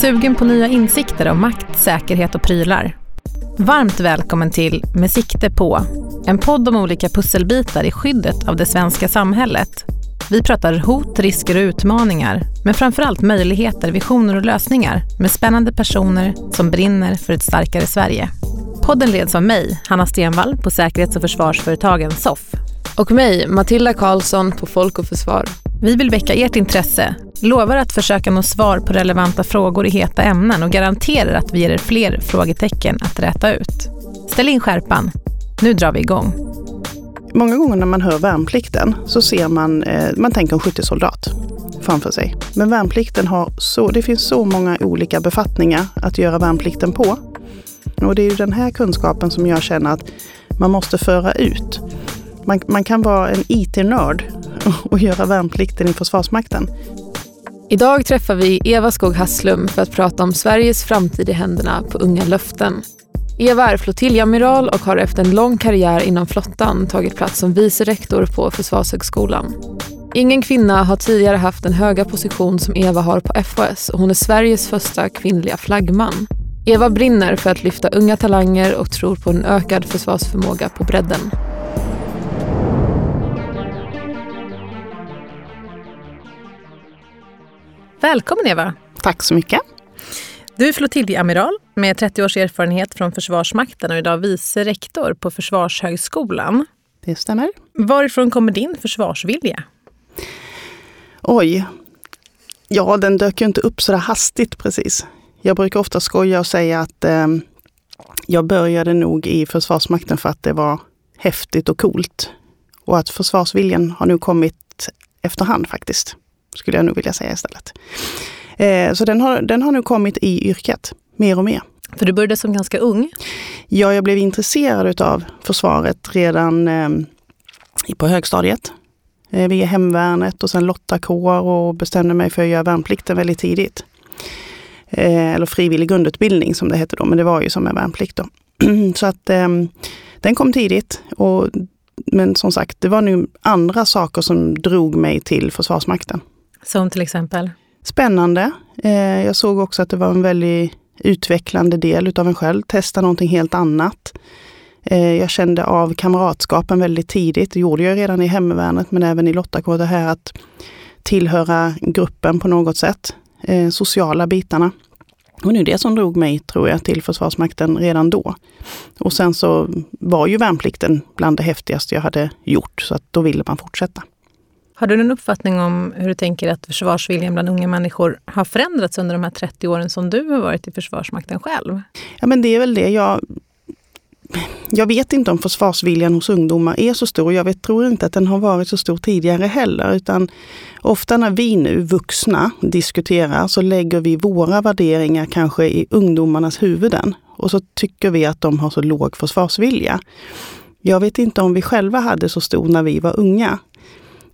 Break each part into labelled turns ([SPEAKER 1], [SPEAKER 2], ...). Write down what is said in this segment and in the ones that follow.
[SPEAKER 1] Sugen på nya insikter om makt, säkerhet och prylar? Varmt välkommen till Med sikte på, en podd om olika pusselbitar i skyddet av det svenska samhället. Vi pratar hot, risker och utmaningar, men framförallt möjligheter, visioner och lösningar med spännande personer som brinner för ett starkare Sverige. Podden leds av mig, Hanna Stenvall på säkerhets och försvarsföretagen SOFF.
[SPEAKER 2] Och mig, Matilda Karlsson på Folk och Försvar.
[SPEAKER 1] Vi vill väcka ert intresse, lovar att försöka nå svar på relevanta frågor i heta ämnen och garanterar att vi ger er fler frågetecken att räta ut. Ställ in skärpan. Nu drar vi igång.
[SPEAKER 3] Många gånger när man hör värnplikten så ser man, eh, man tänker en skyttesoldat framför sig. Men värnplikten har så, det finns så många olika befattningar att göra värnplikten på. Och det är ju den här kunskapen som jag känner att man måste föra ut. Man, man kan vara en IT-nörd och göra värnplikten i Försvarsmakten.
[SPEAKER 2] Idag träffar vi Eva Skog Hasslum för att prata om Sveriges framtid i händerna på Unga löften. Eva är flottiljamiral och har efter en lång karriär inom flottan tagit plats som vice rektor på Försvarshögskolan. Ingen kvinna har tidigare haft den höga position som Eva har på FOS och hon är Sveriges första kvinnliga flaggman. Eva brinner för att lyfta unga talanger och tror på en ökad försvarsförmåga på bredden.
[SPEAKER 1] Välkommen Eva!
[SPEAKER 3] Tack så mycket.
[SPEAKER 1] Du är flottiljamiral med 30 års erfarenhet från Försvarsmakten och idag vice rektor på Försvarshögskolan.
[SPEAKER 3] Det stämmer.
[SPEAKER 1] Varifrån kommer din försvarsvilja?
[SPEAKER 3] Oj. Ja, den dök ju inte upp så där hastigt precis. Jag brukar ofta skoja och säga att eh, jag började nog i Försvarsmakten för att det var häftigt och coolt. Och att försvarsviljan har nu kommit efterhand faktiskt skulle jag nog vilja säga istället. Eh, så den har, den har nu kommit i yrket, mer och mer.
[SPEAKER 1] För du började som ganska ung?
[SPEAKER 3] Ja, jag blev intresserad av försvaret redan eh, på högstadiet. Eh, via hemvärnet och sen lottakår och bestämde mig för att göra värnplikten väldigt tidigt. Eh, eller frivillig grundutbildning som det hette då, men det var ju som en värnplikt då. så att eh, den kom tidigt. Och, men som sagt, det var nu andra saker som drog mig till Försvarsmakten.
[SPEAKER 1] Som till exempel?
[SPEAKER 3] Spännande. Eh, jag såg också att det var en väldigt utvecklande del utav en själv. Testa någonting helt annat. Eh, jag kände av kamratskapen väldigt tidigt. Det gjorde jag redan i hemvärnet men även i Lottakåret Det här att tillhöra gruppen på något sätt. Eh, sociala bitarna. Och det är det som drog mig, tror jag, till Försvarsmakten redan då. Och sen så var ju värnplikten bland det häftigaste jag hade gjort, så att då ville man fortsätta.
[SPEAKER 1] Har du någon uppfattning om hur du tänker att försvarsviljan bland unga människor har förändrats under de här 30 åren som du har varit i Försvarsmakten själv?
[SPEAKER 3] Ja, men det är väl det. Jag, jag vet inte om försvarsviljan hos ungdomar är så stor. Jag vet, tror inte att den har varit så stor tidigare heller. Utan ofta när vi nu vuxna diskuterar så lägger vi våra värderingar kanske i ungdomarnas huvuden. Och så tycker vi att de har så låg försvarsvilja. Jag vet inte om vi själva hade så stor när vi var unga.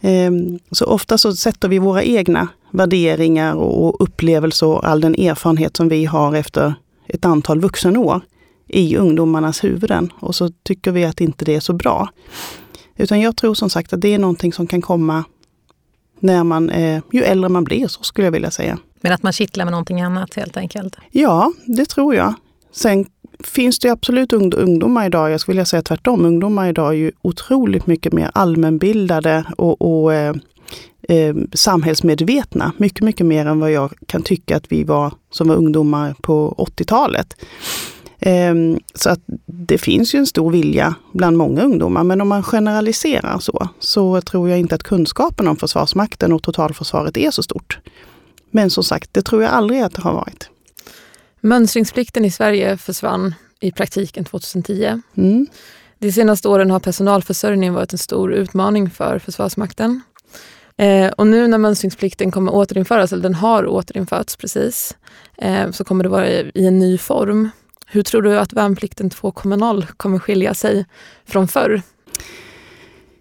[SPEAKER 3] Ehm, så ofta så sätter vi våra egna värderingar och upplevelser och all den erfarenhet som vi har efter ett antal vuxenår i ungdomarnas huvuden. Och så tycker vi att inte det är så bra. Utan jag tror som sagt att det är någonting som kan komma när man, eh, ju äldre man blir, så skulle jag vilja säga.
[SPEAKER 1] Men att man kittlar med någonting annat helt enkelt?
[SPEAKER 3] Ja, det tror jag. Sen finns det absolut ungdomar idag, jag skulle vilja säga tvärtom, ungdomar idag är ju otroligt mycket mer allmänbildade och, och eh, eh, samhällsmedvetna. Mycket, mycket mer än vad jag kan tycka att vi var som var ungdomar på 80-talet. Eh, så att det finns ju en stor vilja bland många ungdomar, men om man generaliserar så, så tror jag inte att kunskapen om Försvarsmakten och totalförsvaret är så stort. Men som sagt, det tror jag aldrig att det har varit.
[SPEAKER 2] Mönstringsplikten i Sverige försvann i praktiken 2010. Mm. De senaste åren har personalförsörjningen varit en stor utmaning för Försvarsmakten. Eh, och nu när mönstringsplikten kommer återinföras, eller den har återinförts precis, eh, så kommer det vara i, i en ny form. Hur tror du att värnplikten 2.0 kommer skilja sig från förr?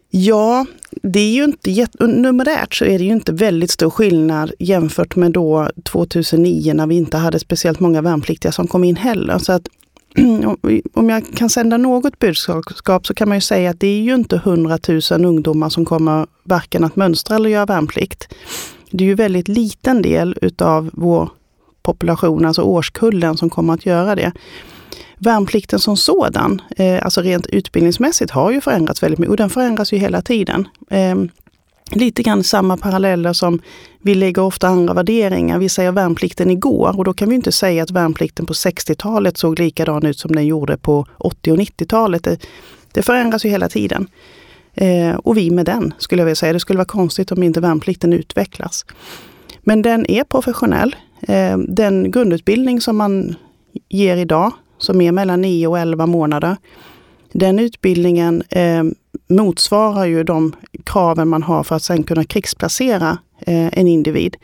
[SPEAKER 3] Ja, det är ju inte numerärt så är det ju inte väldigt stor skillnad jämfört med då 2009 när vi inte hade speciellt många värnpliktiga som kom in heller. Så att om jag kan sända något budskap så kan man ju säga att det är ju inte 100 000 ungdomar som kommer varken att mönstra eller göra värnplikt. Det är ju väldigt liten del utav vår population, alltså årskullen som kommer att göra det. Värnplikten som sådan, eh, alltså rent utbildningsmässigt, har ju förändrats väldigt mycket och den förändras ju hela tiden. Ehm, Lite grann samma paralleller som vi lägger ofta andra värderingar. Vi säger värnplikten igår och då kan vi inte säga att värnplikten på 60-talet såg likadan ut som den gjorde på 80 och 90-talet. Det, det förändras ju hela tiden. Eh, och vi med den, skulle jag vilja säga. Det skulle vara konstigt om inte värnplikten utvecklas. Men den är professionell. Eh, den grundutbildning som man ger idag, som är mellan 9 och 11 månader, den utbildningen eh, motsvarar ju de kraven man har för att sen kunna krigsplacera eh, en individ.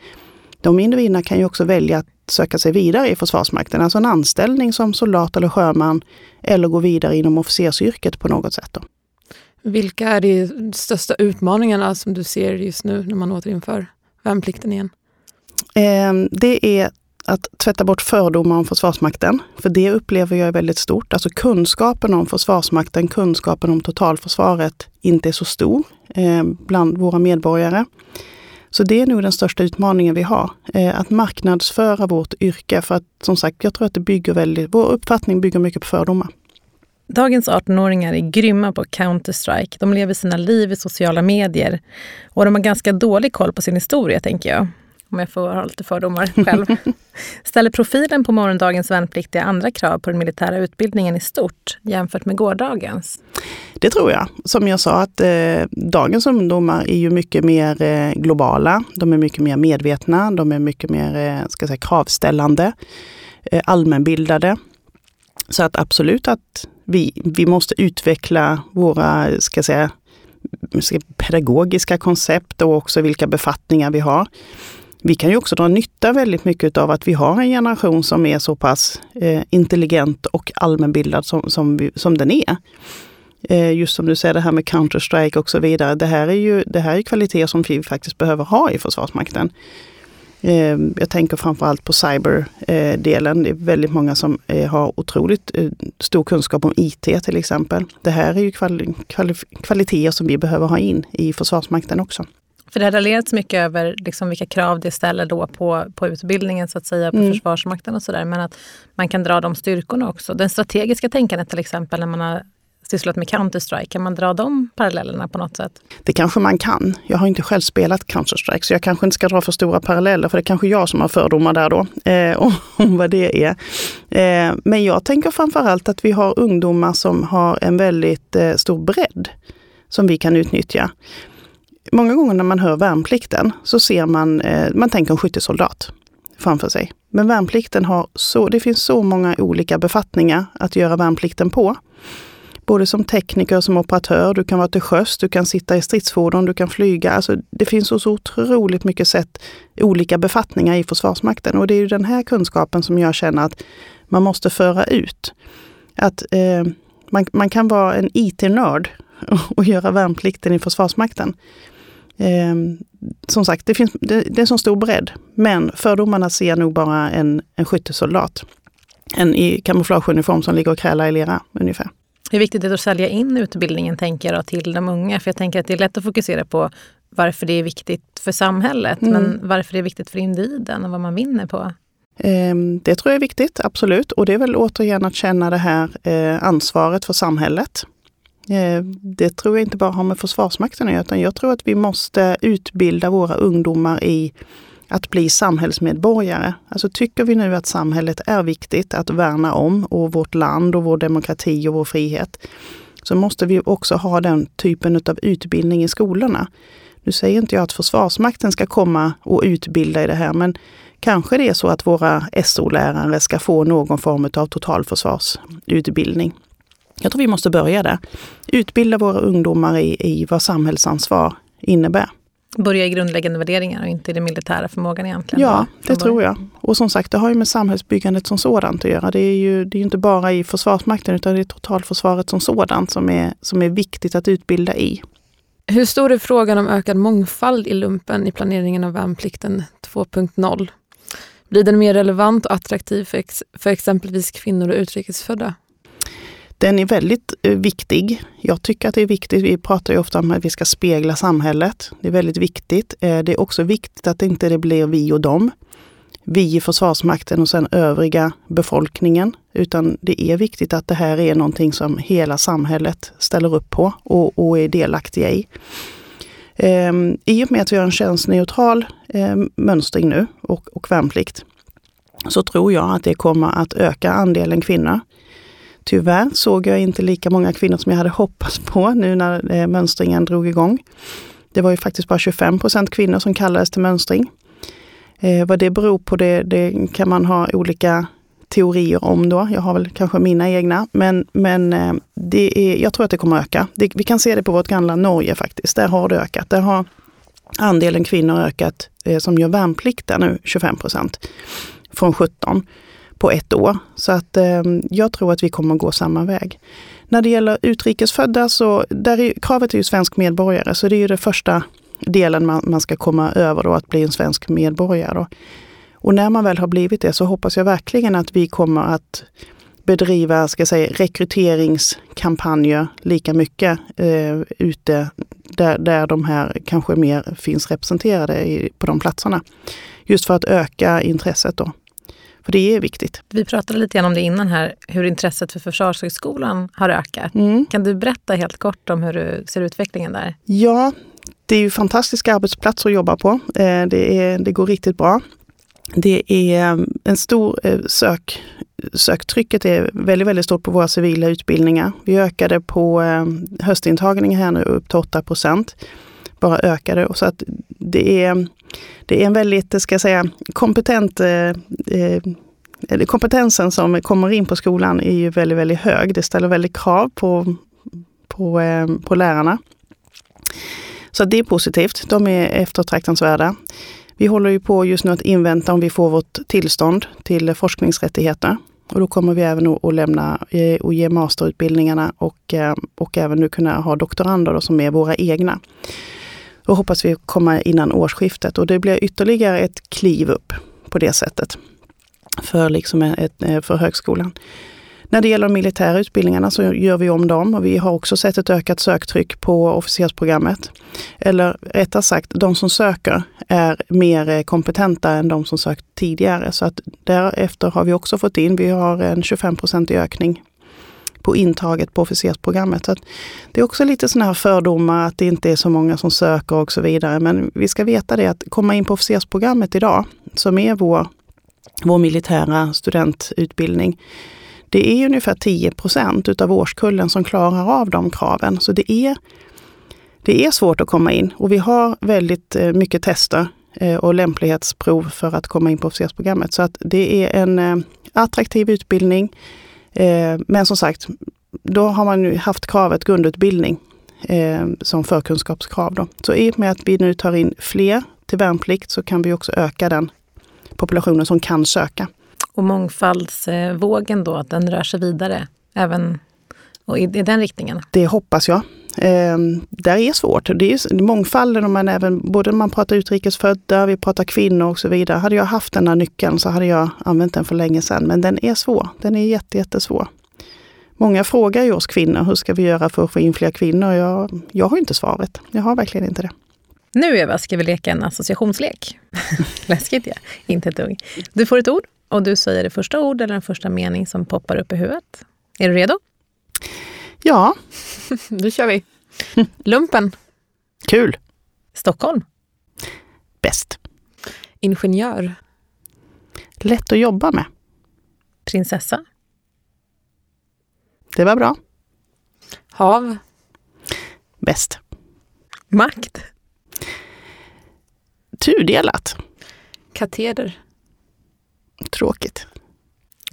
[SPEAKER 3] De individerna kan ju också välja att söka sig vidare i Försvarsmakten, alltså en anställning som soldat eller sjöman eller gå vidare inom officersyrket på något sätt. Då.
[SPEAKER 2] Vilka är de största utmaningarna som du ser just nu när man återinför värnplikten igen?
[SPEAKER 3] Eh, det är att tvätta bort fördomar om Försvarsmakten. För det upplever jag är väldigt stort. Alltså kunskapen om Försvarsmakten, kunskapen om totalförsvaret inte är så stor eh, bland våra medborgare. Så det är nog den största utmaningen vi har. Eh, att marknadsföra vårt yrke. För att som sagt, jag tror att det bygger väldigt, vår uppfattning bygger mycket på fördomar.
[SPEAKER 1] Dagens 18-åringar är grymma på Counter-Strike. De lever sina liv i sociala medier och de har ganska dålig koll på sin historia, tänker jag om jag får ha lite fördomar själv. Ställer profilen på morgondagens värnpliktiga andra krav på den militära utbildningen i stort jämfört med gårdagens?
[SPEAKER 3] Det tror jag. Som jag sa, att eh, dagens ungdomar är ju mycket mer eh, globala. De är mycket mer medvetna, de är mycket mer eh, ska säga, kravställande, eh, allmänbildade. Så att absolut att vi, vi måste utveckla våra ska säga, pedagogiska koncept och också vilka befattningar vi har vi kan ju också dra nytta väldigt mycket av att vi har en generation som är så pass eh, intelligent och allmänbildad som, som, vi, som den är. Eh, just som du säger, det här med Counter-Strike och så vidare. Det här är ju det här är kvaliteter som vi faktiskt behöver ha i Försvarsmakten. Eh, jag tänker framförallt på cyberdelen. Eh, det är väldigt många som eh, har otroligt eh, stor kunskap om IT till exempel. Det här är ju kval kval kvaliteter som vi behöver ha in i Försvarsmakten också.
[SPEAKER 1] För det har raljerats mycket över liksom vilka krav det ställer då på, på utbildningen, så att säga, på mm. Försvarsmakten och sådär. Men att man kan dra de styrkorna också. Den strategiska tänkandet till exempel, när man har sysslat med Counter-Strike, kan man dra de parallellerna på något sätt?
[SPEAKER 3] Det kanske man kan. Jag har inte själv spelat Counter-Strike, så jag kanske inte ska dra för stora paralleller, för det är kanske jag som har fördomar där då, eh, om, vad det är. Eh, men jag tänker framförallt att vi har ungdomar som har en väldigt eh, stor bredd som vi kan utnyttja många gånger när man hör värnplikten så ser man, eh, man tänker en skyttesoldat framför sig. Men värnplikten har så, det finns så många olika befattningar att göra värnplikten på. Både som tekniker, som operatör, du kan vara till sjöss, du kan sitta i stridsfordon, du kan flyga. Alltså, det finns så, så otroligt mycket sätt, olika befattningar i Försvarsmakten. Och det är ju den här kunskapen som jag känner att man måste föra ut. Att eh, man, man kan vara en IT-nörd och göra värnplikten i Försvarsmakten. Eh, som sagt, det, finns, det, det, är så stor bredd. Men fördomarna ser nog bara en, en skyttesoldat. En i kamouflageuniform som ligger och krälar i lera ungefär.
[SPEAKER 1] Hur viktigt är det att sälja in utbildningen tänker jag, till de unga? För jag tänker att det är lätt att fokusera på varför det är viktigt för samhället. Mm. Men varför det är viktigt för individen och vad man vinner på?
[SPEAKER 3] Ehm, det tror jag är viktigt, absolut. Och det är väl återigen att känna det här eh, ansvaret för samhället. Eh, det tror jag inte bara har med Försvarsmakten att göra, utan jag tror att vi måste utbilda våra ungdomar i att bli samhällsmedborgare. Alltså tycker vi nu att samhället är viktigt att värna om och vårt land och vår demokrati och vår frihet, så måste vi också ha den typen av utbildning i skolorna. Nu säger inte jag att Försvarsmakten ska komma och utbilda i det här, men kanske det är så att våra SO-lärare ska få någon form av totalförsvarsutbildning. Jag tror vi måste börja där. Utbilda våra ungdomar i, i vad samhällsansvar innebär.
[SPEAKER 1] Börja i grundläggande värderingar och inte i den militära förmågan egentligen?
[SPEAKER 3] Ja, det tror jag. Och som sagt, det har ju med samhällsbyggandet som sådant att göra. Det är ju det är inte bara i Försvarsmakten utan det är totalförsvaret som sådant som är, som är viktigt att utbilda i.
[SPEAKER 2] Hur stor är frågan om ökad mångfald i lumpen i planeringen av värnplikten 2.0? Blir den mer relevant och attraktiv för, ex för exempelvis kvinnor och utrikesfödda?
[SPEAKER 3] Den är väldigt eh, viktig. Jag tycker att det är viktigt. Vi pratar ju ofta om att vi ska spegla samhället. Det är väldigt viktigt. Eh, det är också viktigt att det inte det blir vi och dem. vi i Försvarsmakten och sen övriga befolkningen. Utan det är viktigt att det här är någonting som hela samhället ställer upp på och, och är delaktiga i. Ehm, I och med att vi har en könsneutral eh, mönstring nu och, och värnplikt så tror jag att det kommer att öka andelen kvinnor. Tyvärr såg jag inte lika många kvinnor som jag hade hoppats på nu när eh, mönstringen drog igång. Det var ju faktiskt bara 25 procent kvinnor som kallades till mönstring. Eh, vad det beror på det, det, kan man ha olika teorier om då. Jag har väl kanske mina egna. Men, men eh, det är, jag tror att det kommer öka. Det, vi kan se det på vårt gamla Norge faktiskt. Där har det ökat. Där har andelen kvinnor ökat eh, som gör värnplikt där nu 25 procent. Från 17 på ett år. Så att eh, jag tror att vi kommer att gå samma väg. När det gäller utrikesfödda så där är, kravet är ju svensk medborgare, så det är ju den första delen man, man ska komma över då, att bli en svensk medborgare. Då. Och när man väl har blivit det så hoppas jag verkligen att vi kommer att bedriva ska säga, rekryteringskampanjer lika mycket eh, ute där, där de här kanske mer finns representerade i, på de platserna. Just för att öka intresset då. För det är viktigt.
[SPEAKER 1] Vi pratade lite grann om det innan här, hur intresset för Försvarshögskolan har ökat. Mm. Kan du berätta helt kort om hur du ser utvecklingen där?
[SPEAKER 3] Ja, det är ju fantastiska arbetsplatser att jobba på. Eh, det, är, det går riktigt bra. Det är eh, en stor eh, sök, söktrycket är väldigt, väldigt stort på våra civila utbildningar. Vi ökade på höstintagningen här nu upp till 8 procent. Bara ökade. Så att det är, det är en väldigt, ska jag säga, kompetent eh, eh kompetensen som kommer in på skolan är ju väldigt, väldigt hög. Det ställer väldigt krav på, på, eh, på lärarna. Så det är positivt. De är eftertraktansvärda. Vi håller ju på just nu att invänta om vi får vårt tillstånd till forskningsrättigheter. Och då kommer vi även att lämna eh, och ge masterutbildningarna och, och även nu kunna ha doktorander som är våra egna. Då hoppas vi komma innan årsskiftet och det blir ytterligare ett kliv upp på det sättet för, liksom ett, eh, för högskolan. När det gäller de militära utbildningarna så gör vi om dem och vi har också sett ett ökat söktryck på officersprogrammet. Eller rättare sagt, de som söker är mer eh, kompetenta än de som sökt tidigare. Så att därefter har vi också fått in, vi har en 25 procentig ökning på intaget på officersprogrammet. Så det är också lite sådana här fördomar att det inte är så många som söker och så vidare. Men vi ska veta det att komma in på officersprogrammet idag, som är vår, vår militära studentutbildning, det är ungefär 10 procent utav årskullen som klarar av de kraven. Så det är, det är svårt att komma in och vi har väldigt eh, mycket tester eh, och lämplighetsprov för att komma in på officersprogrammet. Så att det är en eh, attraktiv utbildning. Eh, men som sagt, då har man ju haft kravet grundutbildning eh, som förkunskapskrav. Då. Så i och med att vi nu tar in fler till värnplikt så kan vi också öka den populationen som kan söka
[SPEAKER 1] och mångfaldsvågen då, att den rör sig vidare även och i, i den riktningen?
[SPEAKER 3] Det hoppas jag. Eh, där är svårt. Det är mångfalden, men även både när man pratar utrikesfödda, vi pratar kvinnor och så vidare. Hade jag haft den här nyckeln så hade jag använt den för länge sedan. Men den är svår. Den är jätte, jättesvår. Många frågar ju oss kvinnor, hur ska vi göra för att få in fler kvinnor? Jag, jag har inte svaret. Jag har verkligen inte det.
[SPEAKER 1] Nu Eva ska vi leka en associationslek. Läskigt ja, inte ett dugg. Du får ett ord och du säger det första ord eller den första mening som poppar upp i huvudet. Är du redo?
[SPEAKER 3] Ja.
[SPEAKER 2] Då kör vi. Lumpen.
[SPEAKER 3] Kul.
[SPEAKER 1] Stockholm.
[SPEAKER 3] Bäst.
[SPEAKER 2] Ingenjör.
[SPEAKER 3] Lätt att jobba med.
[SPEAKER 1] Prinsessa.
[SPEAKER 3] Det var bra.
[SPEAKER 2] Hav.
[SPEAKER 3] Bäst.
[SPEAKER 1] Makt.
[SPEAKER 3] Tudelat.
[SPEAKER 2] Kateder.
[SPEAKER 3] Tråkigt.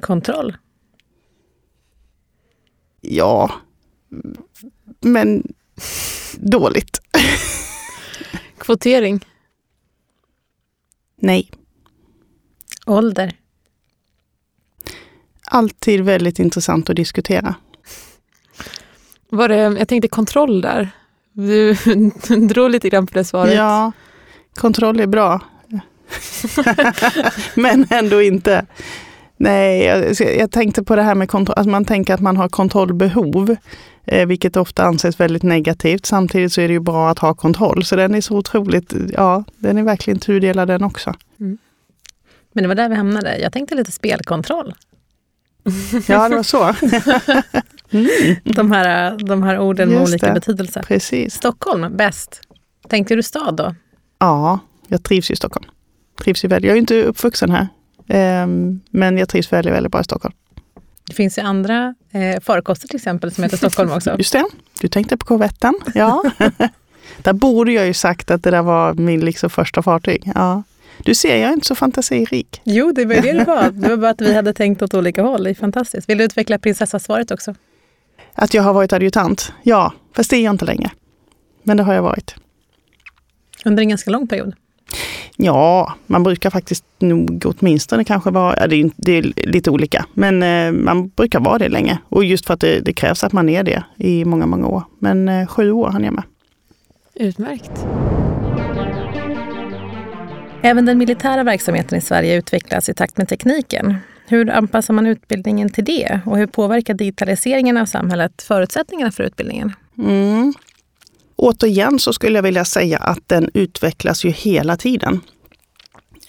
[SPEAKER 1] Kontroll?
[SPEAKER 3] Ja, men dåligt.
[SPEAKER 2] Kvotering?
[SPEAKER 3] Nej.
[SPEAKER 1] Ålder?
[SPEAKER 3] Alltid väldigt intressant att diskutera.
[SPEAKER 2] Var det, jag tänkte kontroll där. Du drog lite grann på det svaret.
[SPEAKER 3] Ja, kontroll är bra. Men ändå inte. Nej, jag, jag, tänkte på det här med att man tänker att man har kontrollbehov, eh, vilket ofta anses väldigt negativt. Samtidigt så är det ju bra att ha kontroll, så den är så otroligt, ja, den är verkligen tudelad den också. Mm.
[SPEAKER 1] Men det var där vi hamnade. Jag tänkte lite spelkontroll.
[SPEAKER 3] Ja, det var så.
[SPEAKER 1] mm. de, här, de här orden med olika
[SPEAKER 3] det.
[SPEAKER 1] betydelser.
[SPEAKER 3] Precis.
[SPEAKER 1] Stockholm, bäst. Tänkte du stad då?
[SPEAKER 3] Ja, jag trivs i Stockholm. Trivs ju. Jag är inte uppvuxen här, men jag trivs väldigt, väldigt bra i Stockholm.
[SPEAKER 1] Det finns ju andra eh, farkoster till exempel som heter Stockholm också.
[SPEAKER 3] Just det, du tänkte på korvetten. Ja. där borde jag ju sagt att det där var min liksom första fartyg. Ja. Du ser, jag är inte så fantasirik.
[SPEAKER 1] Jo, det var det det var. Det var bara att vi hade tänkt åt olika håll. Det är fantastiskt. Vill du utveckla prinsessasvaret också?
[SPEAKER 3] Att jag har varit adjutant? Ja, fast det är jag inte längre. Men det har jag varit.
[SPEAKER 1] Under en ganska lång period?
[SPEAKER 3] Ja, man brukar faktiskt nog åtminstone kanske vara, ja, det, är, det är lite olika, men eh, man brukar vara det länge. Och just för att det, det, krävs att man är det i många, många år. Men eh, sju år hann jag med.
[SPEAKER 2] Utmärkt.
[SPEAKER 1] Även den militära verksamheten i Sverige utvecklas i takt med tekniken. Hur anpassar man utbildningen till det? Och hur påverkar digitaliseringen av samhället förutsättningarna för utbildningen?
[SPEAKER 3] Mm. Återigen så skulle jag vilja säga att den utvecklas ju hela tiden.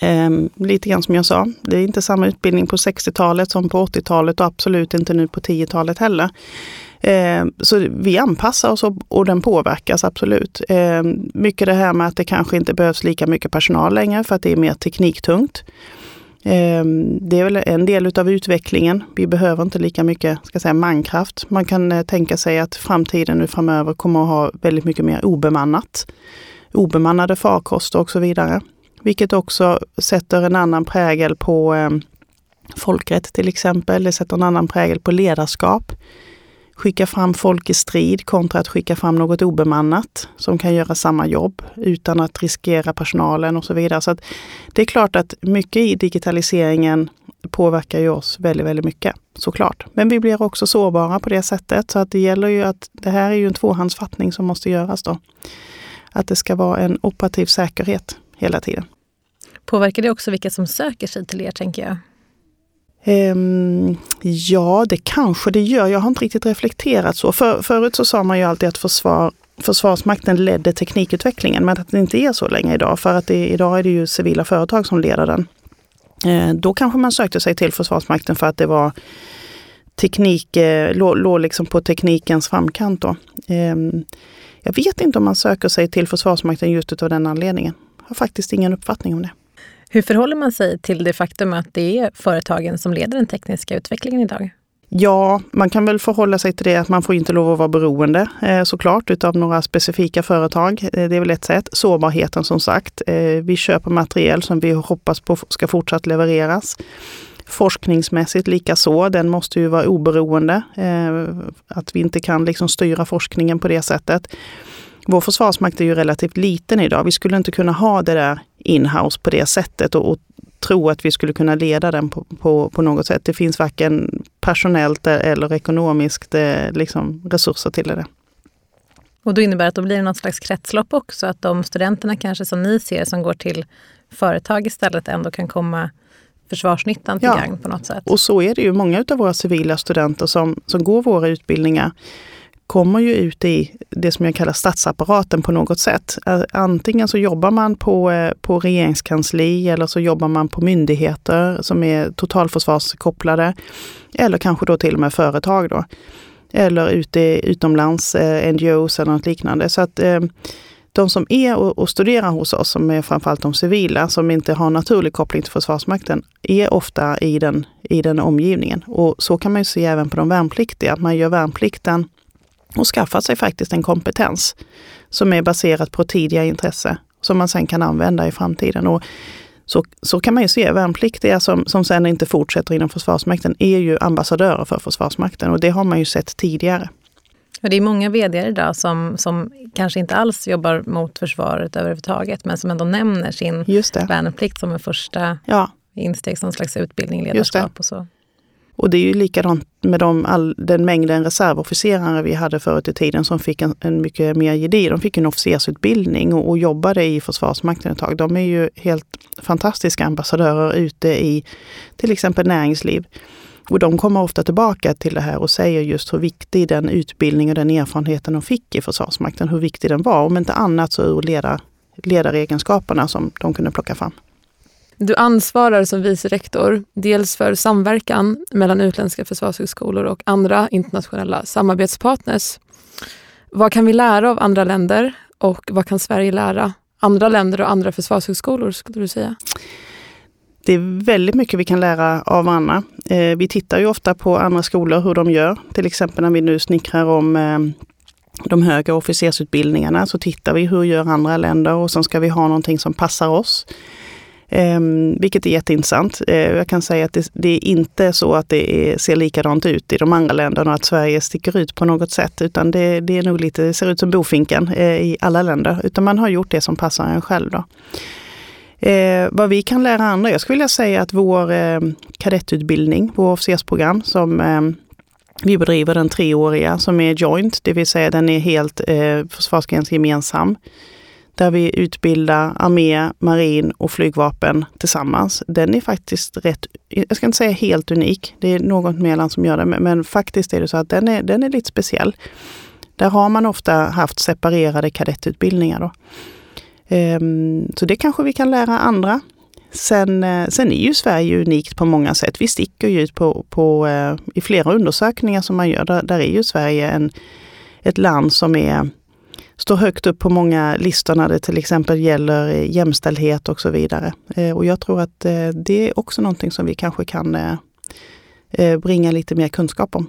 [SPEAKER 3] Ehm, lite grann som jag sa, det är inte samma utbildning på 60-talet som på 80-talet och absolut inte nu på 10-talet heller. Ehm, så vi anpassar oss och, och den påverkas absolut. Ehm, mycket det här med att det kanske inte behövs lika mycket personal längre för att det är mer tekniktungt. Ehm, det är väl en del av utvecklingen. Vi behöver inte lika mycket ska säga, mankraft. Man kan eh, tänka sig att framtiden nu framöver kommer att ha väldigt mycket mer obemannat. Obemannade farkoster och så vidare. Vilket också sätter en annan prägel på ehm, folkrätt till exempel. Det sätter en annan prägel på ledarskap skicka fram folk i strid kontra att skicka fram något obemannat som kan göra samma jobb utan att riskera personalen och så vidare. Så Det är klart att mycket i digitaliseringen påverkar ju oss väldigt, väldigt mycket såklart. Men vi blir också sårbara på det sättet. Så att det gäller ju att det här är ju en tvåhandsfattning som måste göras då. Att det ska vara en operativ säkerhet hela tiden.
[SPEAKER 1] Påverkar det också vilka som söker sig till er, tänker jag?
[SPEAKER 3] Um, ja, det kanske det gör. Jag har inte riktigt reflekterat så. För, förut så sa man ju alltid att försvar, Försvarsmakten ledde teknikutvecklingen, men att det inte är så länge idag. För att det, idag är det ju civila företag som leder den. Uh, då kanske man sökte sig till Försvarsmakten för att det var teknik, eh, låg, lå liksom på teknikens framkant. Då. Um, jag vet inte om man söker sig till Försvarsmakten just av den anledningen. Jag har faktiskt ingen uppfattning om det.
[SPEAKER 1] Hur förhåller man sig till det faktum att det är företagen som leder den tekniska utvecklingen idag?
[SPEAKER 3] Ja, man kan väl förhålla sig till det att man får inte lov att vara beroende eh, såklart utav några specifika företag. Eh, det är väl ett sätt. Sårbarheten som sagt. Eh, vi köper materiel som vi hoppas på ska fortsatt levereras. Forskningsmässigt lika så. Den måste ju vara oberoende. Att vi inte kan liksom styra forskningen på det sättet. Vår försvarsmakt är ju relativt liten idag. Vi skulle inte kunna ha det där inhouse på det sättet och, och tro att vi skulle kunna leda den på, på, på, något sätt. Det finns varken personellt eller ekonomiskt eh, liksom, resurser till det.
[SPEAKER 1] Och då innebär det att det blir något slags kretslopp också? Att de studenterna kanske som ni ser som går till företag istället ändå kan komma försvarsnyttan till ja, gagn på något sätt?
[SPEAKER 3] och så är det ju. Många av våra civila studenter som, som går våra utbildningar kommer ju ut i det som jag kallar statsapparaten på något sätt. Antingen så jobbar man på, eh, på regeringskansli eller så jobbar man på myndigheter som är totalförsvarskopplade. Eller kanske då till och med företag då. Eller ute utomlands, eh, NGOs eller något liknande. Så att eh, de som är och, och studerar hos oss, som är framförallt de civila, som inte har naturlig koppling till Försvarsmakten, är ofta i den, i den omgivningen. Och så kan man ju se även på de värnpliktiga, att man gör värnplikten och skaffat sig faktiskt en kompetens som är baserat på tidigare intresse som man sen kan använda i framtiden. Och så, så kan man ju se, värnpliktiga som, som sen inte fortsätter inom Försvarsmakten är ju ambassadörer för Försvarsmakten och det har man ju sett tidigare.
[SPEAKER 1] Och det är många vd idag som, som kanske inte alls jobbar mot försvaret överhuvudtaget men som ändå nämner sin värnplikt som en första ja. insteg, som slags utbildning, ledarskap och så.
[SPEAKER 3] Och det är ju likadant med de, all, den mängden reservofficerare vi hade förut i tiden som fick en, en mycket mer gedigen. De fick en officersutbildning och, och jobbade i Försvarsmakten ett tag. De är ju helt fantastiska ambassadörer ute i till exempel näringsliv. Och de kommer ofta tillbaka till det här och säger just hur viktig den utbildning och den erfarenheten de fick i Försvarsmakten, hur viktig den var. Om inte annat så ur ledar, ledaregenskaperna som de kunde plocka fram.
[SPEAKER 2] Du ansvarar som vice rektor dels för samverkan mellan utländska försvarshögskolor och andra internationella samarbetspartners. Vad kan vi lära av andra länder och vad kan Sverige lära andra länder och andra försvarshögskolor skulle du säga?
[SPEAKER 3] Det är väldigt mycket vi kan lära av varandra. Eh, vi tittar ju ofta på andra skolor, hur de gör. Till exempel när vi nu snickrar om eh, de högre officersutbildningarna så tittar vi hur gör andra länder och sen ska vi ha någonting som passar oss. Eh, vilket är jätteintressant. Eh, jag kan säga att det, det är inte så att det är, ser likadant ut i de andra länderna och att Sverige sticker ut på något sätt. Utan det, det är nog lite, det ser ut som bofinken eh, i alla länder. Utan man har gjort det som passar en själv. Då. Eh, vad vi kan lära andra? Jag skulle vilja säga att vår ehm, kadettutbildning, vår officersprogram som ehm, vi bedriver den treåriga som är joint, det vill säga den är helt eh, försvarsgrensgemensam där vi utbildar armé, marin och flygvapen tillsammans. Den är faktiskt rätt, jag ska inte säga helt unik, det är något mellan som gör det, men faktiskt är det så att den är, den är lite speciell. Där har man ofta haft separerade kadettutbildningar. Då. Ehm, så det kanske vi kan lära andra. Sen, eh, sen är ju Sverige unikt på många sätt. Vi sticker ju ut på, på, eh, i flera undersökningar som man gör. Där, där är ju Sverige en, ett land som är står högt upp på många listor när det till exempel gäller jämställdhet och så vidare. Eh, och jag tror att eh, det är också någonting som vi kanske kan eh, bringa lite mer kunskap om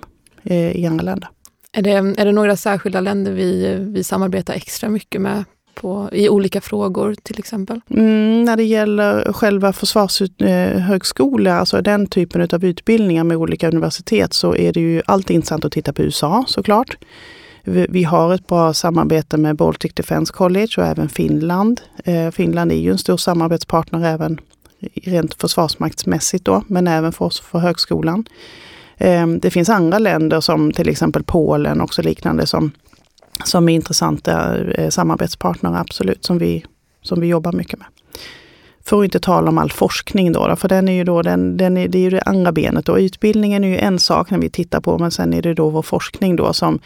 [SPEAKER 3] i andra länder.
[SPEAKER 2] Är det, är det några särskilda länder vi, vi samarbetar extra mycket med på, i olika frågor till exempel?
[SPEAKER 3] Mm, när det gäller själva försvarshögskola, alltså den typen av utbildningar med olika universitet, så är det ju alltid intressant att titta på USA såklart. Vi har ett bra samarbete med Baltic Defence College och även Finland. Eh, Finland är ju en stor samarbetspartner även rent försvarsmaktsmässigt då, men även för oss för högskolan. Eh, det finns andra länder som till exempel Polen och liknande som, som är intressanta eh, samarbetspartner, absolut, som vi, som vi jobbar mycket med. För att inte tala om all forskning då, för den är ju då, den, den är, det är ju det andra benet. Då. Utbildningen är ju en sak när vi tittar på, men sen är det då vår forskning då som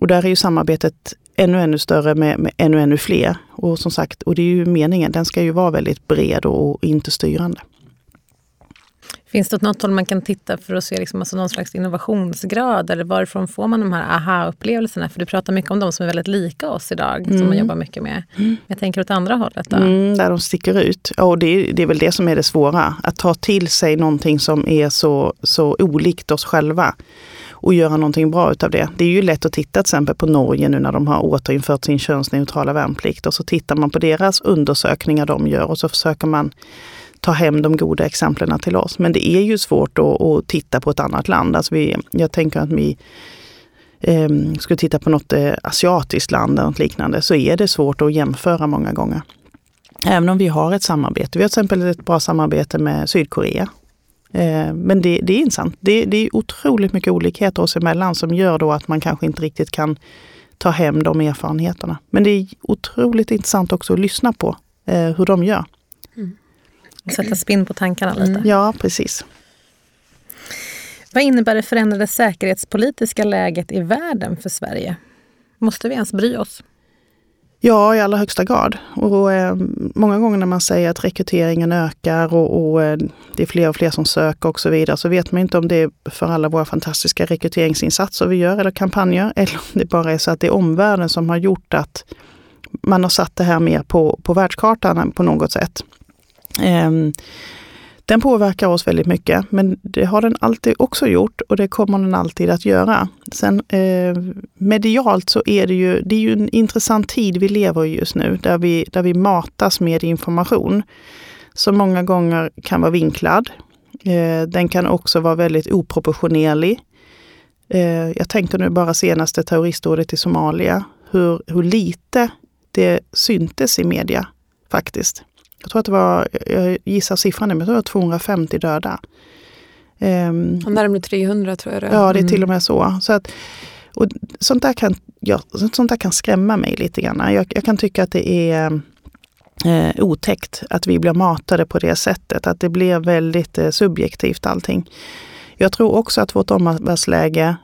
[SPEAKER 3] och där är ju samarbetet ännu, ännu större med, med ännu, ännu fler. Och som sagt, och det är ju meningen, den ska ju vara väldigt bred och inte styrande.
[SPEAKER 1] Finns det något håll man kan titta för att se liksom, alltså någon slags innovationsgrad? Eller varifrån får man de här aha-upplevelserna? För du pratar mycket om de som är väldigt lika oss idag, mm. som man mm. jobbar mycket med. Mm. Jag tänker åt andra hållet då?
[SPEAKER 3] Mm, där de sticker ut. Och det, det är väl det som är det svåra. Att ta till sig någonting som är så, så olikt oss själva och göra någonting bra utav det. Det är ju lätt att titta till exempel på Norge nu när de har återinfört sin könsneutrala värnplikt och så tittar man på deras undersökningar de gör och så försöker man ta hem de goda exemplen till oss. Men det är ju svårt att, att titta på ett annat land. Alltså vi, jag tänker att vi eh, skulle titta på något eh, asiatiskt land eller något liknande så är det svårt att jämföra många gånger. Även om vi har ett samarbete. Vi har till exempel ett bra samarbete med Sydkorea men det, det är intressant. Det, det är otroligt mycket olikheter oss emellan som gör då att man kanske inte riktigt kan ta hem de erfarenheterna. Men det är otroligt intressant också att lyssna på eh, hur de gör.
[SPEAKER 1] Mm. Sätta spinn på tankarna lite. Mm.
[SPEAKER 3] Ja, precis.
[SPEAKER 1] Vad innebär det förändrade säkerhetspolitiska läget i världen för Sverige? Måste vi ens bry oss?
[SPEAKER 3] Ja, i allra högsta grad. Och, eh, många gånger när man säger att rekryteringen ökar och, och eh, det är fler och fler som söker och så vidare, så vet man inte om det är för alla våra fantastiska rekryteringsinsatser vi gör eller kampanjer, eller om det bara är så att det är omvärlden som har gjort att man har satt det här mer på, på världskartan på något sätt. Eh, den påverkar oss väldigt mycket, men det har den alltid också gjort och det kommer den alltid att göra. Sen eh, medialt så är det ju, det är ju en intressant tid vi lever i just nu, där vi, där vi matas med information som många gånger kan vara vinklad. Eh, den kan också vara väldigt oproportionerlig. Eh, jag tänker nu bara senaste terroristdådet i Somalia, hur, hur lite det syntes i media faktiskt. Jag tror att det var, jag gissar siffran, men det var 250 döda.
[SPEAKER 2] Um, närmare 300 tror jag det
[SPEAKER 3] är. Ja, det är till mm. och med så. så att, och sånt, där kan, ja, sånt där kan skrämma mig lite grann. Jag, jag kan tycka att det är eh, otäckt att vi blir matade på det sättet. Att det blir väldigt eh, subjektivt allting. Jag tror också att vårt omvärldsläge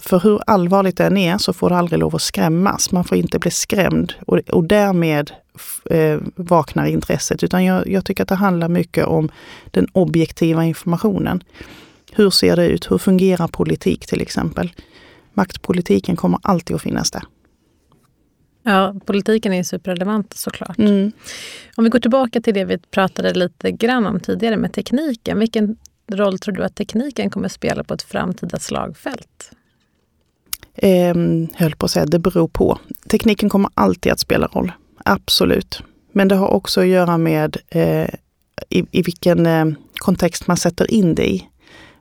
[SPEAKER 3] för hur allvarligt det än är så får det aldrig lov att skrämmas. Man får inte bli skrämd och, och därmed eh, vaknar intresset. Utan jag, jag tycker att det handlar mycket om den objektiva informationen. Hur ser det ut? Hur fungerar politik till exempel? Maktpolitiken kommer alltid att finnas där.
[SPEAKER 1] Ja, politiken är superrelevant såklart. Mm. Om vi går tillbaka till det vi pratade lite grann om tidigare med tekniken. Vilken roll tror du att tekniken kommer spela på ett framtida slagfält?
[SPEAKER 3] Eh, höll på att säga, det beror på. Tekniken kommer alltid att spela roll. Absolut. Men det har också att göra med eh, i, i, vilken eh, kontext man sätter in det i.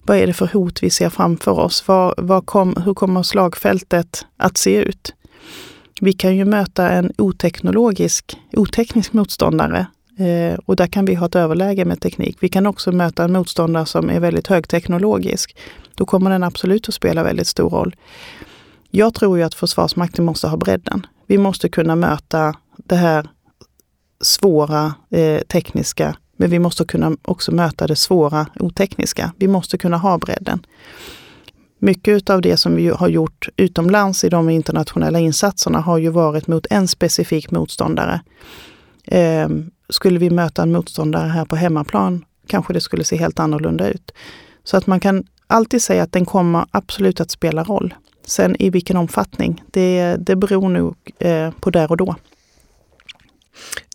[SPEAKER 3] Vad är det för hot vi ser framför oss? Var, var kom, hur kommer slagfältet att se ut? Vi kan ju möta en oteknologisk, oteknisk motståndare eh, och där kan vi ha ett överläge med teknik. Vi kan också möta en motståndare som är väldigt högteknologisk. Då kommer den absolut att spela väldigt stor roll. Jag tror ju att Försvarsmakten måste ha bredden. Vi måste kunna möta det här svåra eh, tekniska, men vi måste kunna också möta det svåra otekniska. Vi måste kunna ha bredden. Mycket av det som vi har gjort utomlands i de internationella insatserna har ju varit mot en specifik motståndare. Eh, skulle vi möta en motståndare här på hemmaplan kanske det skulle se helt annorlunda ut. Så att man kan alltid säga att den kommer absolut att spela roll. Sen i vilken omfattning, det, det beror nog eh, på där och då.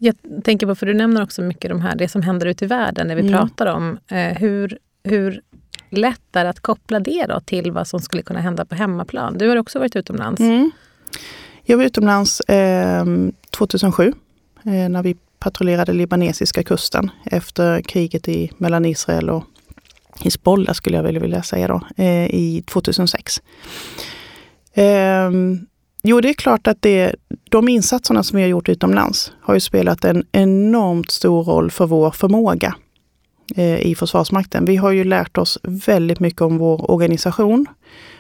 [SPEAKER 1] Jag tänker på, för du nämner också mycket de här, det som händer ute i världen när vi mm. pratar om eh, hur, hur lätt är det att koppla det då till vad som skulle kunna hända på hemmaplan? Du har också varit utomlands. Mm.
[SPEAKER 3] Jag var utomlands eh, 2007 eh, när vi patrullerade libanesiska kusten efter kriget i, mellan Israel och Hizbollah skulle jag vilja säga då, eh, i 2006. Eh, jo, det är klart att det, de insatserna som vi har gjort utomlands har ju spelat en enormt stor roll för vår förmåga eh, i Försvarsmakten. Vi har ju lärt oss väldigt mycket om vår organisation,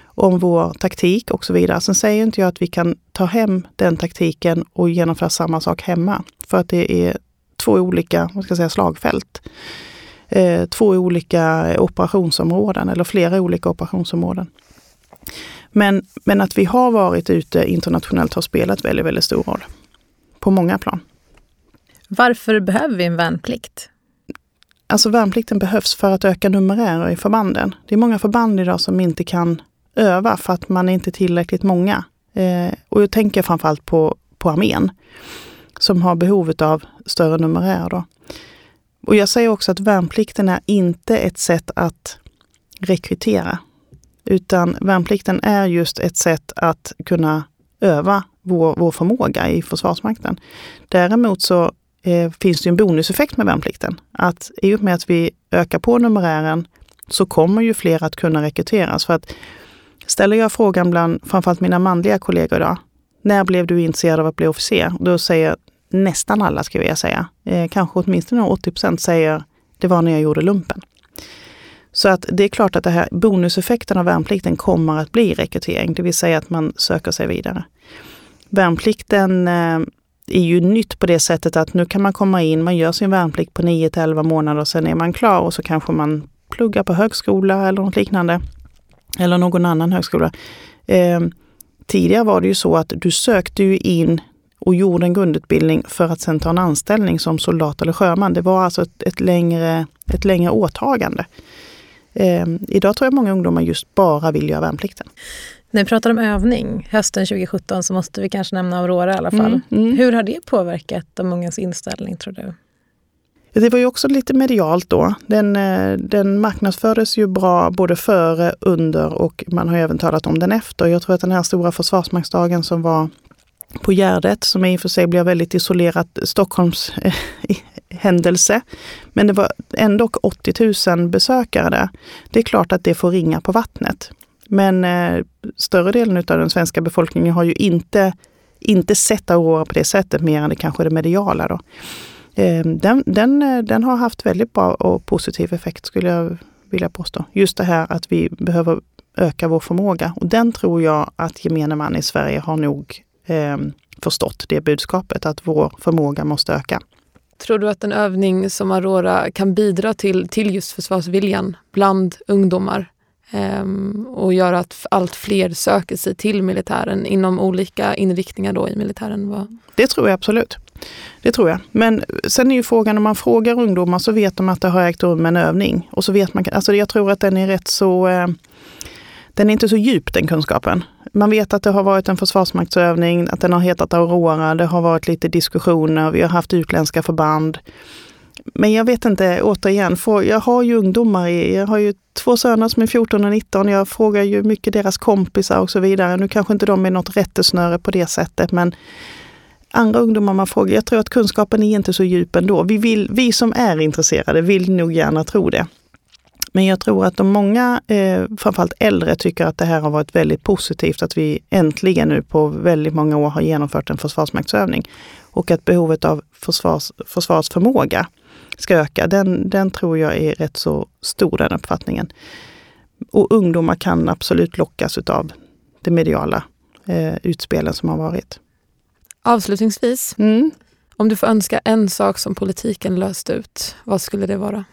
[SPEAKER 3] om vår taktik och så vidare. Sen säger inte jag att vi kan ta hem den taktiken och genomföra samma sak hemma. För att det är två olika vad ska jag säga, slagfält. Eh, två olika operationsområden eller flera olika operationsområden. Men, men att vi har varit ute internationellt har spelat väldigt, väldigt stor roll. På många plan.
[SPEAKER 1] Varför behöver vi en värnplikt?
[SPEAKER 3] Alltså värnplikten behövs för att öka numerärer i förbanden. Det är många förband idag som inte kan öva för att man är inte tillräckligt många. Eh, och jag tänker framförallt på, på armén som har behov av större numerär. Då. Och jag säger också att värnplikten är inte ett sätt att rekrytera. Utan värnplikten är just ett sätt att kunna öva vår, vår förmåga i Försvarsmakten. Däremot så eh, finns det en bonuseffekt med värnplikten. Att i och med att vi ökar på numerären så kommer ju fler att kunna rekryteras. För att ställer jag frågan bland framförallt mina manliga kollegor idag, när blev du intresserad av att bli officer? Då säger nästan alla, skulle jag säga, eh, kanske åtminstone 80 procent säger det var när jag gjorde lumpen. Så att det är klart att det här bonuseffekten av värnplikten kommer att bli rekrytering, det vill säga att man söker sig vidare. Värnplikten eh, är ju nytt på det sättet att nu kan man komma in, man gör sin värnplikt på 9 till 11 månader och sen är man klar och så kanske man pluggar på högskola eller något liknande. Eller någon annan högskola. Eh, tidigare var det ju så att du sökte ju in och gjorde en grundutbildning för att sen ta en anställning som soldat eller sjöman. Det var alltså ett, ett längre, ett längre åtagande. Eh, idag tror jag många ungdomar just bara vill göra värnplikten.
[SPEAKER 1] När vi pratar om övning, hösten 2017, så måste vi kanske nämna Aurora i alla fall. Mm, mm. Hur har det påverkat de ungas inställning tror du?
[SPEAKER 3] Det var ju också lite medialt då. Den, eh, den marknadsfördes ju bra både före, under och man har även talat om den efter. Jag tror att den här stora försvarsmaktsdagen som var på Gärdet, som i och för sig blir väldigt isolerat Stockholms eh, händelse. Men det var ändå 80 000 besökare där. Det är klart att det får ringa på vattnet. Men eh, större delen av den svenska befolkningen har ju inte, inte sett Aurora på det sättet, mer än det kanske det mediala. Då. Eh, den, den, eh, den har haft väldigt bra och positiv effekt skulle jag vilja påstå. Just det här att vi behöver öka vår förmåga. Och den tror jag att gemene man i Sverige har nog eh, förstått det budskapet, att vår förmåga måste öka.
[SPEAKER 2] Tror du att en övning som Aurora kan bidra till, till just försvarsviljan bland ungdomar? Um, och göra att allt fler söker sig till militären inom olika inriktningar då i militären? Vad?
[SPEAKER 3] Det tror jag absolut. Det tror jag. Men sen är ju frågan om man frågar ungdomar så vet de att det har ägt rum en övning. Och så vet man, alltså jag tror att den är rätt så, eh, den är inte så djup den kunskapen. Man vet att det har varit en försvarsmaktsövning, att den har hetat Aurora, det har varit lite diskussioner, vi har haft utländska förband. Men jag vet inte, återigen, för jag har ju ungdomar, jag har ju två söner som är 14 och 19. Jag frågar ju mycket deras kompisar och så vidare. Nu kanske inte de är något rättesnöre på det sättet, men andra ungdomar man frågar, jag tror att kunskapen är inte så djup ändå. Vi, vill, vi som är intresserade vill nog gärna tro det. Men jag tror att de många, eh, framförallt äldre, tycker att det här har varit väldigt positivt att vi äntligen nu på väldigt många år har genomfört en försvarsmaktsövning. Och att behovet av försvars, försvarsförmåga ska öka, den, den tror jag är rätt så stor, den uppfattningen. Och ungdomar kan absolut lockas av de mediala eh, utspelen som har varit.
[SPEAKER 2] Avslutningsvis, mm. om du får önska en sak som politiken löst ut, vad skulle det vara?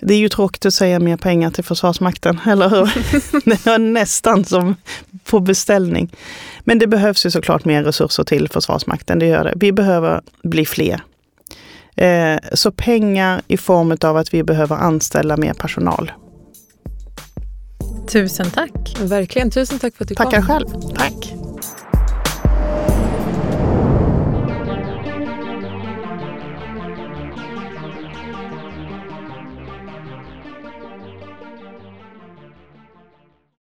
[SPEAKER 3] Det är ju tråkigt att säga mer pengar till Försvarsmakten, eller hur? det är nästan som på beställning. Men det behövs ju såklart mer resurser till Försvarsmakten, det gör det. Vi behöver bli fler. Eh, så pengar i form av att vi behöver anställa mer personal.
[SPEAKER 1] Tusen tack.
[SPEAKER 2] Verkligen, tusen tack för att du
[SPEAKER 3] Tackar
[SPEAKER 2] kom.
[SPEAKER 3] Tackar själv. Tack.